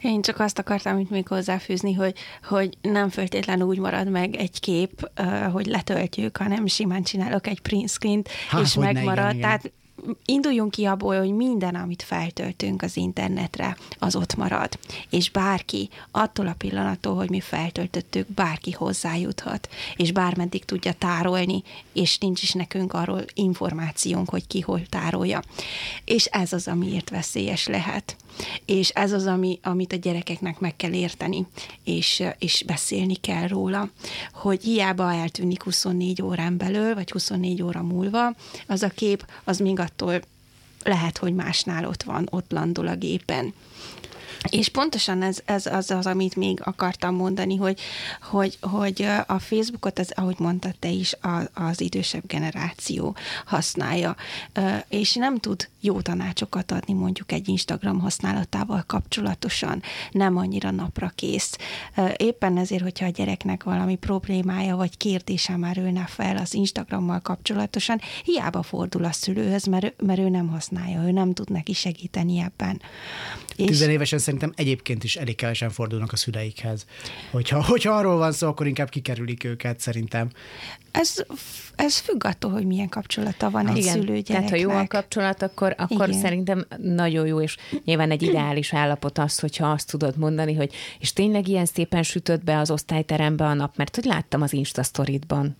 Én csak azt akartam itt még hozzáfűzni, hogy, hogy nem feltétlenül úgy marad meg egy kép, hogy letöltjük, hanem simán csinálok egy print screen-t, Há, és megmarad. Ne, igen, Tehát igen induljunk ki abból, hogy minden, amit feltöltünk az internetre, az ott marad. És bárki, attól a pillanattól, hogy mi feltöltöttük, bárki hozzájuthat, és bármeddig tudja tárolni, és nincs is nekünk arról információnk, hogy ki hol tárolja. És ez az, amiért veszélyes lehet. És ez az, ami, amit a gyerekeknek meg kell érteni, és, és beszélni kell róla, hogy hiába eltűnik 24 órán belül, vagy 24 óra múlva, az a kép, az még attól lehet, hogy másnál ott van, ott landol a gépen. És pontosan ez, ez az, az, amit még akartam mondani, hogy, hogy, hogy a Facebookot, az, ahogy mondtad te is, az idősebb generáció használja, és nem tud jó tanácsokat adni mondjuk egy Instagram használatával kapcsolatosan, nem annyira napra kész. Éppen ezért, hogyha a gyereknek valami problémája vagy kérdése már ülne fel az Instagrammal kapcsolatosan, hiába fordul a szülőhöz, mert, mert ő nem használja, ő nem tud neki segíteni ebben. Tizenévesen szerintem egyébként is elég kevesen fordulnak a szüleikhez. Hogyha, hogyha arról van szó, akkor inkább kikerülik őket szerintem. Ez, ez függ attól, hogy milyen kapcsolata van egy szülő Tehát, ha jó a kapcsolat, akkor, akkor szerintem nagyon jó, és nyilván egy ideális állapot az, hogyha azt tudod mondani, hogy és tényleg ilyen szépen sütött be az osztályterembe a nap, mert hogy láttam az Insta sztoritban.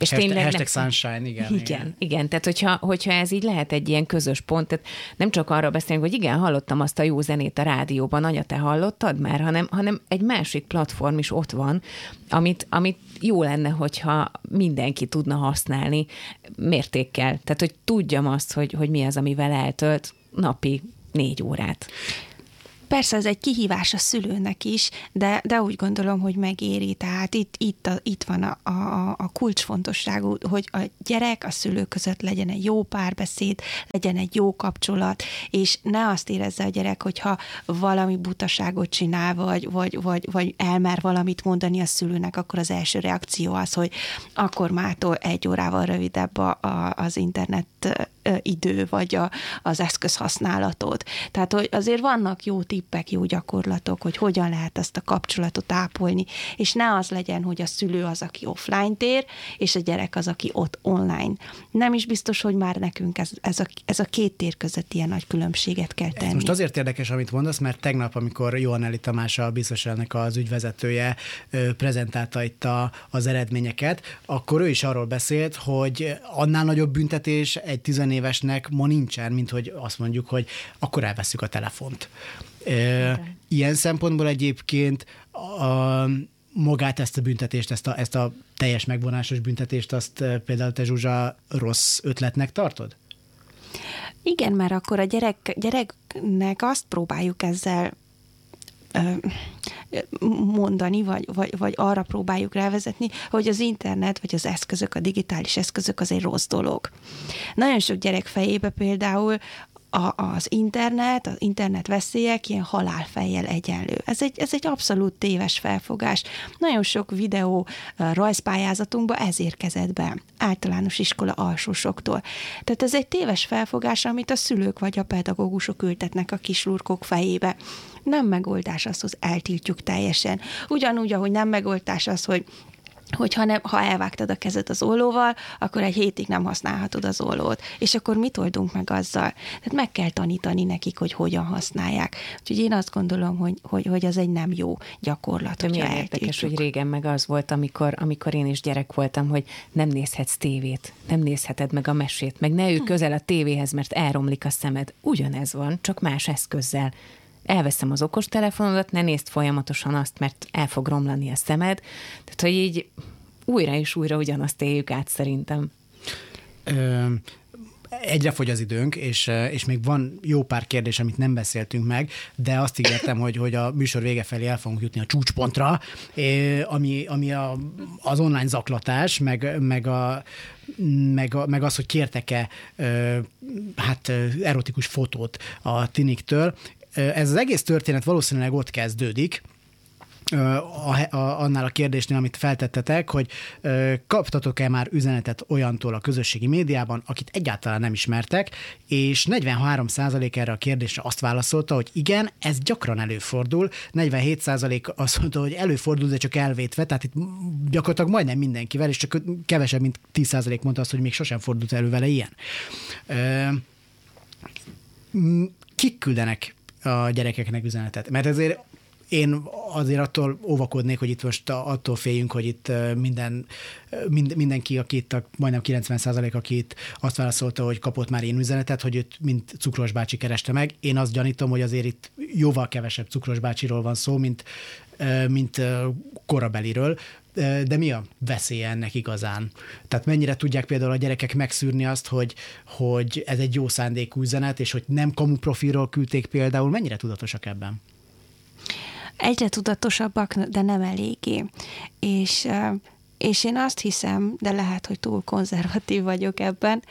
És hashtag, tényleg hashtag nem... sunshine, igen, igen. Igen, igen. Tehát hogyha, hogyha ez így lehet egy ilyen közös pont, tehát nem csak arra beszélünk, hogy igen, hallottam azt a jó zenét a rádióban, anya, te hallottad már, hanem, hanem egy másik platform is ott van, amit, amit jó lenne, hogyha mindenki tudna használni mértékkel. Tehát, hogy tudjam azt, hogy, hogy mi az, amivel eltölt napi négy órát. Persze ez egy kihívás a szülőnek is, de, de úgy gondolom, hogy megéri. Tehát itt, itt, a, itt van a, a, a kulcsfontosságú, hogy a gyerek a szülő között legyen egy jó párbeszéd, legyen egy jó kapcsolat, és ne azt érezze a gyerek, hogyha valami butaságot csinál, vagy, vagy, vagy, vagy elmer valamit mondani a szülőnek, akkor az első reakció az, hogy akkor mától egy órával rövidebb a, a, az internet idő, vagy a, az eszközhasználatod. Tehát, hogy azért vannak jó tippek, jó gyakorlatok, hogy hogyan lehet ezt a kapcsolatot ápolni, és ne az legyen, hogy a szülő az, aki offline tér, és a gyerek az, aki ott online. Nem is biztos, hogy már nekünk ez, ez, a, ez a két tér között ilyen nagy különbséget kell tenni. Ez most azért érdekes, amit mondasz, mert tegnap, amikor Johan Tamás, a biztos ennek az ügyvezetője prezentálta itt a, az eredményeket, akkor ő is arról beszélt, hogy annál nagyobb büntetés egy 10 évesnek ma nincsen, mint hogy azt mondjuk, hogy akkor elveszük a telefont. Okay. Ilyen szempontból egyébként a, magát ezt a büntetést, ezt a, ezt a teljes megvonásos büntetést, azt például te Zsuzsa rossz ötletnek tartod? Igen, mert akkor a gyerek, gyereknek azt próbáljuk ezzel mondani, vagy, vagy, vagy arra próbáljuk rávezetni, hogy az internet, vagy az eszközök, a digitális eszközök az egy rossz dolog. Nagyon sok gyerek fejébe például a, az internet, az internet veszélyek ilyen halálfejjel egyenlő. Ez egy, ez egy abszolút téves felfogás. Nagyon sok videó rajzpályázatunkba ez érkezett be, általános iskola alsósoktól. Tehát ez egy téves felfogás, amit a szülők vagy a pedagógusok ültetnek a kislurkok fejébe. Nem megoldás az, hogy eltiltjuk teljesen. Ugyanúgy, ahogy nem megoldás az, hogy hogy ha, nem, ha elvágtad a kezed az ollóval, akkor egy hétig nem használhatod az ollót. És akkor mit oldunk meg azzal? Tehát meg kell tanítani nekik, hogy hogyan használják. Úgyhogy én azt gondolom, hogy, hogy, hogy az egy nem jó gyakorlat. Milyen érdekes, hogy régen meg az volt, amikor, amikor én is gyerek voltam, hogy nem nézhetsz tévét, nem nézheted meg a mesét, meg ne ülj közel a tévéhez, mert elromlik a szemed. Ugyanez van, csak más eszközzel elveszem az okostelefonodat, ne nézd folyamatosan azt, mert el fog romlani a szemed. Tehát, hogy így újra és újra ugyanazt éljük át szerintem. Ö, egyre fogy az időnk, és, és még van jó pár kérdés, amit nem beszéltünk meg, de azt ígértem, hogy, hogy a műsor vége felé el fogunk jutni a csúcspontra, ami, ami a, az online zaklatás, meg, meg a meg, meg az, hogy kértek-e hát erotikus fotót a tiniktől. Ez az egész történet valószínűleg ott kezdődik, a, a, annál a kérdésnél, amit feltettetek, hogy kaptatok-e már üzenetet olyantól a közösségi médiában, akit egyáltalán nem ismertek, és 43% erre a kérdésre azt válaszolta, hogy igen, ez gyakran előfordul, 47% azt mondta, hogy előfordul, de csak elvétve, tehát itt gyakorlatilag majdnem mindenkivel, és csak kevesebb, mint 10% mondta azt, hogy még sosem fordult elő vele ilyen. Kik küldenek a gyerekeknek üzenetet? Mert ezért én azért attól óvakodnék, hogy itt most attól féljünk, hogy itt minden, mind, mindenki, aki itt, a, majdnem 90 százalék, aki itt azt válaszolta, hogy kapott már én üzenetet, hogy őt mint cukros bácsi kereste meg. Én azt gyanítom, hogy azért itt jóval kevesebb cukros bácsiról van szó, mint, mint korabeliről. De mi a veszélye ennek igazán? Tehát mennyire tudják például a gyerekek megszűrni azt, hogy, hogy ez egy jó szándékú üzenet, és hogy nem kamu profilról küldték például, mennyire tudatosak ebben? egyre tudatosabbak, de nem eléggé. És és én azt hiszem, de lehet, hogy túl konzervatív vagyok ebben,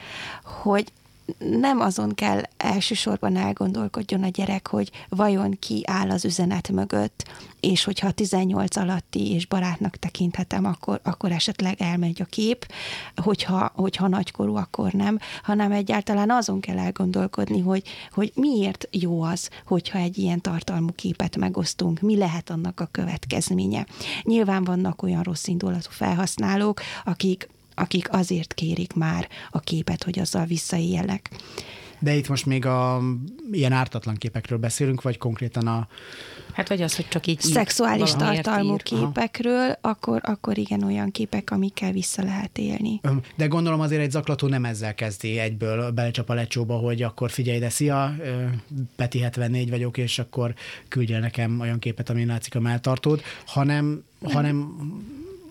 hogy nem azon kell elsősorban elgondolkodjon a gyerek, hogy vajon ki áll az üzenet mögött, és hogyha 18 alatti és barátnak tekinthetem, akkor, akkor esetleg elmegy a kép, hogyha, hogyha nagykorú, akkor nem, hanem egyáltalán azon kell elgondolkodni, hogy, hogy miért jó az, hogyha egy ilyen tartalmú képet megosztunk, mi lehet annak a következménye. Nyilván vannak olyan rossz indulatú felhasználók, akik akik azért kérik már a képet, hogy azzal visszaéljenek. De itt most még a ilyen ártatlan képekről beszélünk, vagy konkrétan a... Hát vagy az, hogy csak így... Szexuális tartalmú ír. képekről, akkor, akkor igen, olyan képek, amikkel vissza lehet élni. De gondolom azért egy zaklató nem ezzel kezdi egyből, belecsap a lecsóba, hogy akkor figyelj, de szia, Peti 74 vagyok, és akkor küldjél nekem olyan képet, ami látszik a melltartód, hanem, hanem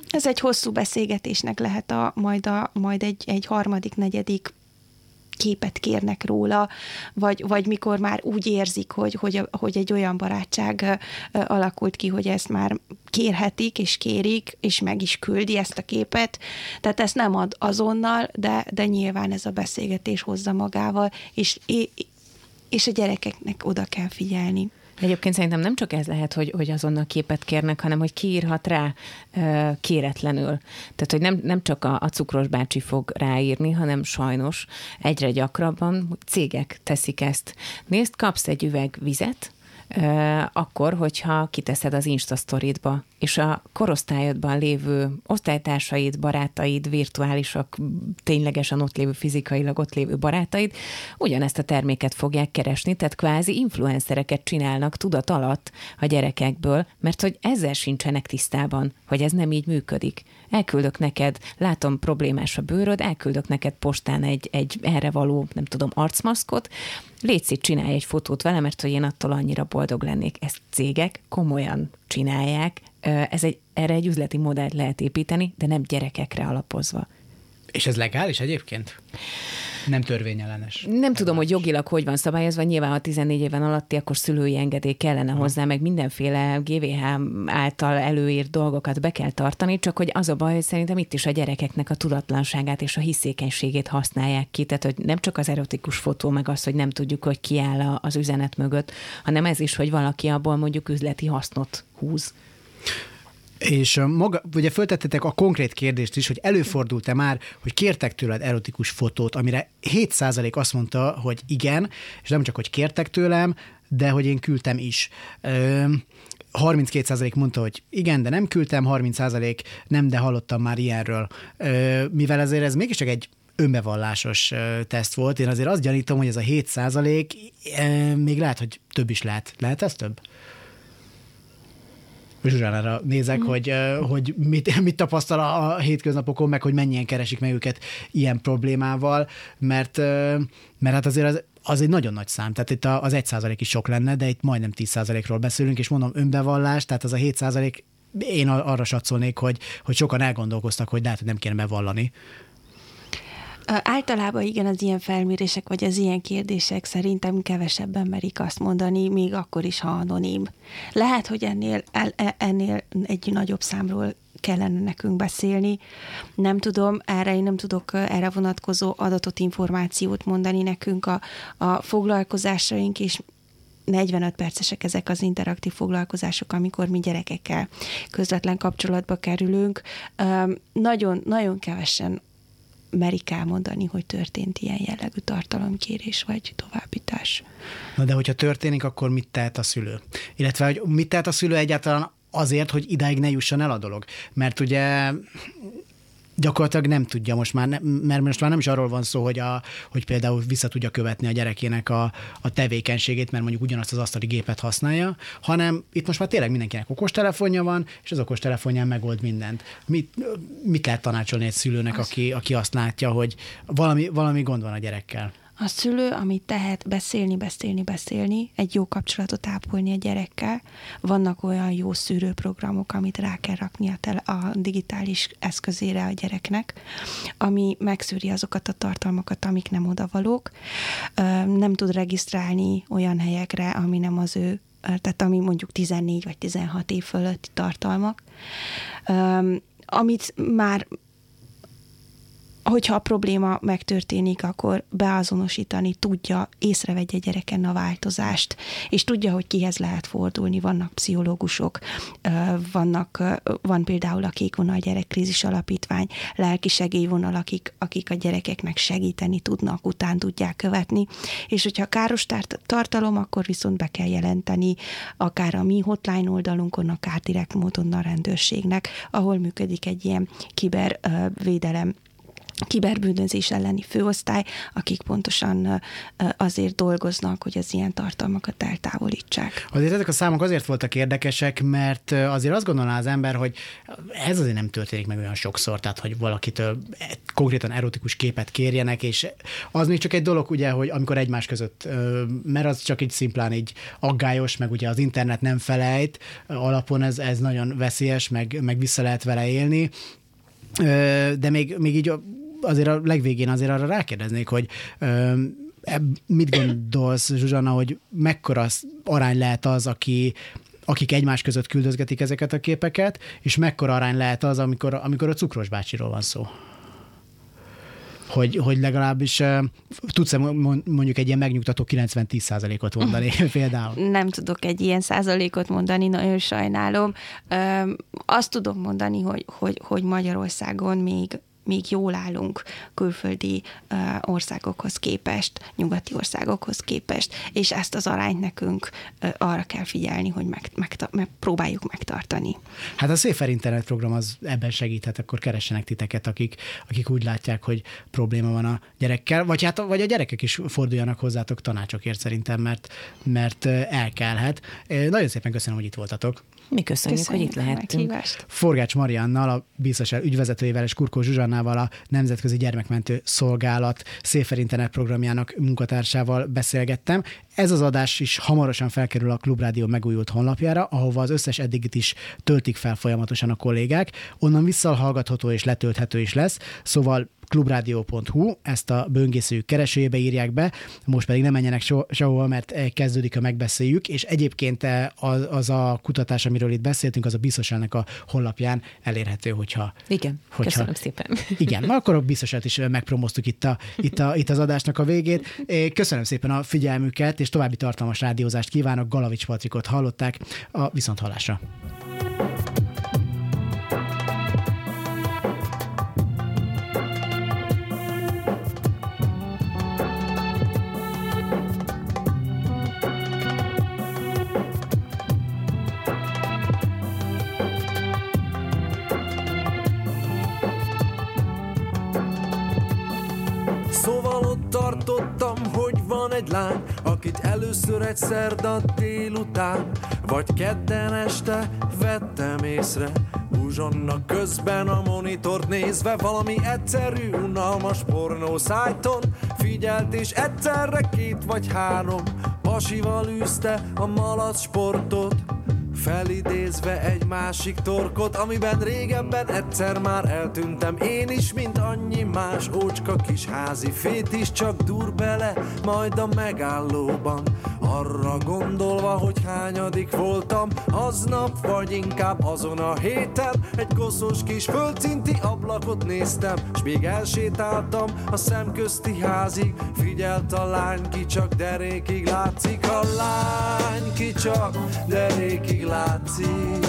ez egy hosszú beszélgetésnek lehet a, majd, a, majd egy, egy harmadik, negyedik képet kérnek róla, vagy, vagy mikor már úgy érzik, hogy, hogy, hogy egy olyan barátság alakult ki, hogy ezt már kérhetik, és kérik, és meg is küldi ezt a képet. Tehát ezt nem ad azonnal, de, de nyilván ez a beszélgetés hozza magával, és, és a gyerekeknek oda kell figyelni. Egyébként szerintem nem csak ez lehet, hogy, hogy azonnal képet kérnek, hanem hogy kiírhat rá kéretlenül. Tehát, hogy nem, nem csak a, a cukros bácsi fog ráírni, hanem sajnos egyre gyakrabban cégek teszik ezt. Nézd, kapsz egy üveg vizet, akkor, hogyha kiteszed az Insta sztoridba, és a korosztályodban lévő osztálytársaid, barátaid, virtuálisak, ténylegesen ott lévő, fizikailag ott lévő barátaid ugyanezt a terméket fogják keresni, tehát kvázi influencereket csinálnak tudat alatt a gyerekekből, mert hogy ezzel sincsenek tisztában, hogy ez nem így működik. Elküldök neked, látom problémás a bőröd, elküldök neked postán egy, egy erre való, nem tudom, arcmaszkot, légy szét, csinálj egy fotót vele, mert hogy én attól annyira boldog lennék. Ezt cégek komolyan csinálják, ez egy, erre egy üzleti modellt lehet építeni, de nem gyerekekre alapozva. És ez legális egyébként? Nem törvényellenes. Nem tudom, hogy jogilag hogy van szabályozva. Nyilván, ha 14 éven alatti, akkor szülői engedély kellene ha. hozzá, meg mindenféle GVH által előírt dolgokat be kell tartani, csak hogy az a baj, hogy szerintem itt is a gyerekeknek a tudatlanságát és a hiszékenységét használják ki. Tehát, hogy nem csak az erotikus fotó, meg az, hogy nem tudjuk, hogy ki áll az üzenet mögött, hanem ez is, hogy valaki abból mondjuk üzleti hasznot húz. És maga, ugye föltettetek a konkrét kérdést is, hogy előfordult-e már, hogy kértek tőled erotikus fotót, amire 7% azt mondta, hogy igen, és nem csak, hogy kértek tőlem, de hogy én küldtem is. Ö, 32% mondta, hogy igen, de nem küldtem, 30% nem, de hallottam már ilyenről. Mivel ezért ez mégiscsak egy önbevallásos teszt volt, én azért azt gyanítom, hogy ez a 7% még lehet, hogy több is lehet. Lehet ez több? Zsuzsánára nézek, mm. hogy, hogy mit, mit tapasztal a hétköznapokon, meg hogy mennyien keresik meg őket ilyen problémával, mert, mert hát azért az, az egy nagyon nagy szám. Tehát itt az 1 százalék is sok lenne, de itt majdnem 10 százalékról beszélünk, és mondom önbevallás, tehát az a 7 százalék én arra satszolnék, hogy, hogy sokan elgondolkoztak, hogy lehet, hogy nem kéne bevallani, Általában igen, az ilyen felmérések, vagy az ilyen kérdések szerintem kevesebben merik azt mondani, még akkor is, ha anonim. Lehet, hogy ennél, e, ennél egy nagyobb számról kellene nekünk beszélni. Nem tudom, erre én nem tudok erre vonatkozó adatot, információt mondani nekünk a, a foglalkozásaink, és 45 percesek ezek az interaktív foglalkozások, amikor mi gyerekekkel közvetlen kapcsolatba kerülünk. Nagyon, nagyon kevesen merik elmondani, hogy történt ilyen jellegű tartalomkérés vagy továbbítás. Na de hogyha történik, akkor mit tehet a szülő? Illetve, hogy mit tehet a szülő egyáltalán azért, hogy idáig ne jusson el a dolog? Mert ugye gyakorlatilag nem tudja most már, mert most már nem is arról van szó, hogy, a, hogy például vissza tudja követni a gyerekének a, a tevékenységét, mert mondjuk ugyanazt az asztali gépet használja, hanem itt most már tényleg mindenkinek okostelefonja van, és az okostelefonján megold mindent. Mit, mit lehet tanácsolni egy szülőnek, aki, aki azt látja, hogy valami, valami gond van a gyerekkel? A szülő, amit tehet, beszélni, beszélni, beszélni, egy jó kapcsolatot ápolni a gyerekkel. Vannak olyan jó szűrőprogramok, amit rá kell rakni a, tele, a digitális eszközére a gyereknek, ami megszűri azokat a tartalmakat, amik nem odavalók. Nem tud regisztrálni olyan helyekre, ami nem az ő tehát ami mondjuk 14 vagy 16 év fölötti tartalmak, amit már hogyha a probléma megtörténik, akkor beazonosítani tudja, észrevegye gyereken a változást, és tudja, hogy kihez lehet fordulni. Vannak pszichológusok, vannak, van például a Kék Vonal Gyerekkrízis Alapítvány, lelki segélyvonal, akik, akik a gyerekeknek segíteni tudnak, után tudják követni, és hogyha káros tartalom, akkor viszont be kell jelenteni akár a mi hotline oldalunkon, akár direkt módon a rendőrségnek, ahol működik egy ilyen kibervédelem kiberbűnözés elleni főosztály, akik pontosan azért dolgoznak, hogy az ilyen tartalmakat eltávolítsák. Azért ezek a számok azért voltak érdekesek, mert azért azt gondolná az ember, hogy ez azért nem történik meg olyan sokszor, tehát hogy valakitől konkrétan erotikus képet kérjenek, és az még csak egy dolog, ugye, hogy amikor egymás között, mert az csak egy szimplán így aggályos, meg ugye az internet nem felejt, alapon ez, ez nagyon veszélyes, meg, meg vissza lehet vele élni, de még, még így azért a legvégén azért arra rákérdeznék, hogy mit gondolsz, Zsuzsana, hogy mekkora arány lehet az, aki akik egymás között küldözgetik ezeket a képeket, és mekkora arány lehet az, amikor, amikor a cukros bácsiról van szó? Hogy, hogy legalábbis uh, tudsz mondjuk egy ilyen megnyugtató 90-10 ot mondani például? Nem tudok egy ilyen százalékot mondani, nagyon sajnálom. Um, azt tudom mondani, hogy, hogy, hogy Magyarországon még még jól állunk külföldi országokhoz képest, nyugati országokhoz képest, és ezt az arányt nekünk arra kell figyelni, hogy meg, meg, meg próbáljuk megtartani. Hát a Széfer Internet program az ebben segíthet, akkor keressenek titeket, akik, akik úgy látják, hogy probléma van a gyerekkel, vagy, hát, vagy a gyerekek is forduljanak hozzátok tanácsokért szerintem, mert, mert elkelhet. Nagyon szépen köszönöm, hogy itt voltatok. Mi köszönjük, köszönjük hogy itt lehettünk. Forgács Mariannal, a biztos ügyvezetőjével és Kurkó Zsuzsannával a Nemzetközi Gyermekmentő Szolgálat Széfer Internet programjának munkatársával beszélgettem. Ez az adás is hamarosan felkerül a Klubrádió megújult honlapjára, ahova az összes eddigit is töltik fel folyamatosan a kollégák. Onnan visszahallgatható és letölthető is lesz, szóval klubrádió.hu, ezt a böngészőjük keresőjébe írják be, most pedig nem menjenek sehova, mert eh, kezdődik a megbeszéljük, és egyébként eh, az, az a kutatás, amiről itt beszéltünk, az a biztos ennek a honlapján elérhető, hogyha... Igen, hogyha, köszönöm szépen. Igen, akkor a biztosát is eh, megpromoztuk itt, a, itt, a, itt az adásnak a végét. Köszönöm szépen a figyelmüket, és további tartalmas rádiózást kívánok. Galavics Patrikot hallották a Viszonthallásra. Egy lány, akit először egy szerda délután, vagy kedden este vettem észre, Uzsonna közben a monitort nézve Valami egyszerű, unalmas pornó szájton Figyelt és egyszerre két vagy három Pasival űzte a malac sportot Felidézve egy másik torkot, amiben régebben egyszer már eltűntem. Én is, mint annyi más ócska kis házi fét is Csak dur bele, majd a megállóban Arra gondolva, hogy hányadik voltam Aznap, vagy inkább azon a héten. Egy koszos kis földszinti ablakot néztem S még elsétáltam a szemközti házig. Figyelt a lány, ki csak derékig látszik. A lány, ki csak derékig látszik.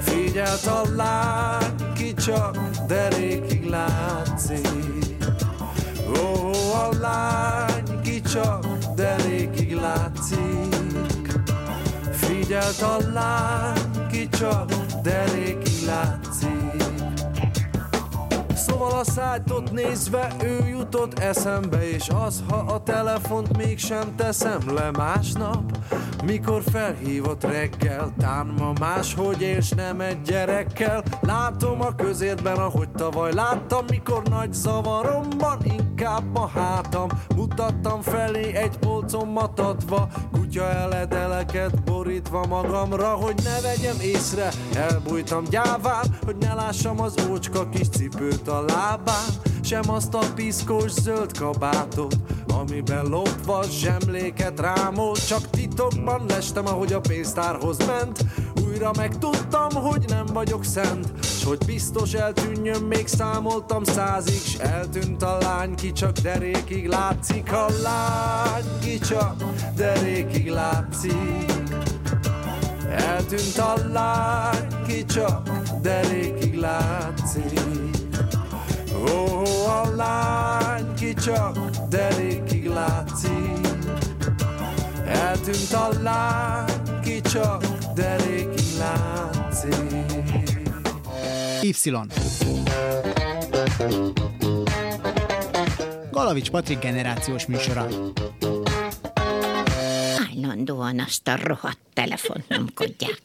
Figyelt a lány, ki csak derékig látszik. Ó, a lány, ki csak derékig látszik. Figyelt a lány, ki csak derékig látszik. Szóval a szájtot nézve ő jutott eszembe És az, ha a telefont mégsem teszem le másnap Mikor felhívott reggel, tán ma máshogy és nem egy gyerekkel. Látom a közérben, ahogy tavaly láttam Mikor nagy zavaromban inkább a hátam. Mutattam felé egy polcomat adva Kutya eledeleket borítva magamra Hogy ne vegyem észre, elbújtam gyáván Hogy ne lássam az ócska kis cipőt a lábán. Sem azt a piszkos zöld kabátot Amiben lopva zsemléket rámolt Csak titokban lestem, ahogy a pénztárhoz ment. Újra megtudtam, hogy nem vagyok szent. S hogy biztos eltűnjön, még számoltam százig. S eltűnt a lány, ki csak derékig látszik. A lány, ki csak derékig látszik. Eltűnt a lány, ki csak derékig látszik Ó, a lány, ki csak derékig látszik Eltűnt a lány, ki csak derékig látszik Y. Galavics Patrik generációs műsora. Állandóan azt a rohadt telefont nyomkodják.